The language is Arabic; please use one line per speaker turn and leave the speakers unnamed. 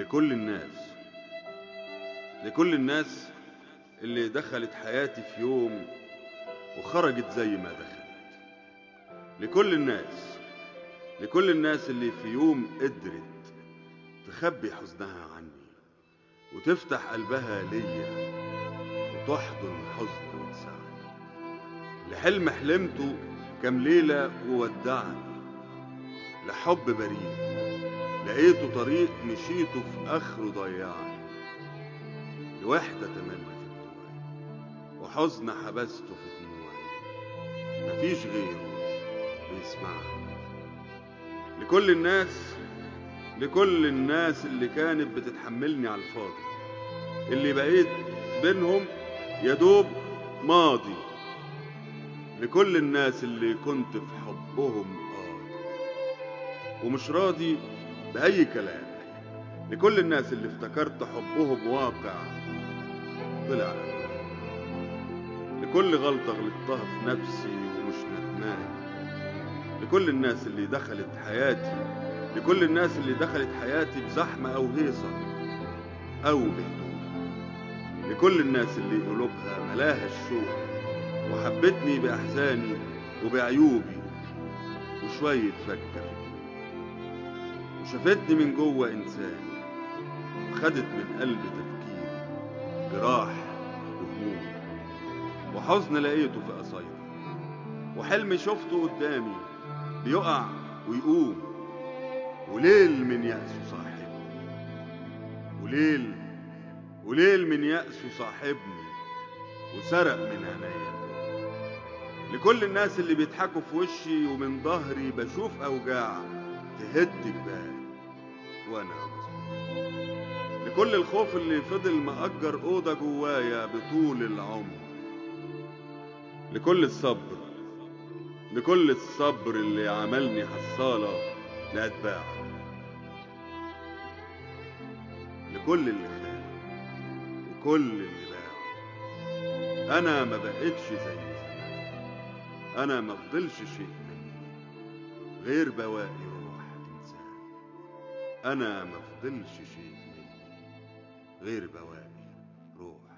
لكل الناس لكل الناس اللي دخلت حياتي في يوم وخرجت زي ما دخلت. لكل الناس لكل الناس اللي في يوم قدرت تخبي حزنها عني وتفتح قلبها ليا وتحضن حزني وتساعدني. لحلم حلمته كام ليلة وودعني لحب بريء لقيته طريق مشيته في آخره ضيعني لوحدة تملي في الدواء وحزن حبسته في دموعي مفيش غيره بيسمعني لكل الناس لكل الناس اللي كانت بتتحملني على الفاضي اللي بقيت بينهم يا دوب ماضي. لكل الناس اللي كنت في حبهم قاضي. ومش راضي بأي كلام. لكل الناس اللي افتكرت حبهم واقع طلع. لكل غلطة غلطتها في نفسي ومش ندمان لكل الناس اللي دخلت حياتي لكل الناس اللي دخلت حياتي بزحمة أو هيصة أو بهدوء. لكل الناس اللي قلوبها ملاها الشوق وحبتني بأحزاني وبعيوبي وشوية فكة في الدنيا. وشافتني من جوه إنسان وخدت من قلبي تفكيري جراح وهموم وحزن لقيته في قصايدي. وحلم شفته قدامي بيقع ويقوم وليل من يأسه صاحبني. وليل وليل من يأسه صاحبني وسرق من عينيا. لكل الناس اللي بيضحكوا في وشي ومن ظهري بشوف أوجاع. تهد جبال. مظلوم لكل الخوف اللي فضل مأجر أوضة جوايا بطول العمر. لكل الصبر لكل الصبر اللي عملني حصالة لأتباعه لكل اللي خان وكل اللي باعه أنا ما بقتش زي زمان. أنا ما فضلش شيء غير بواقي أنا ما فضلش شيء مني غير بواقي روح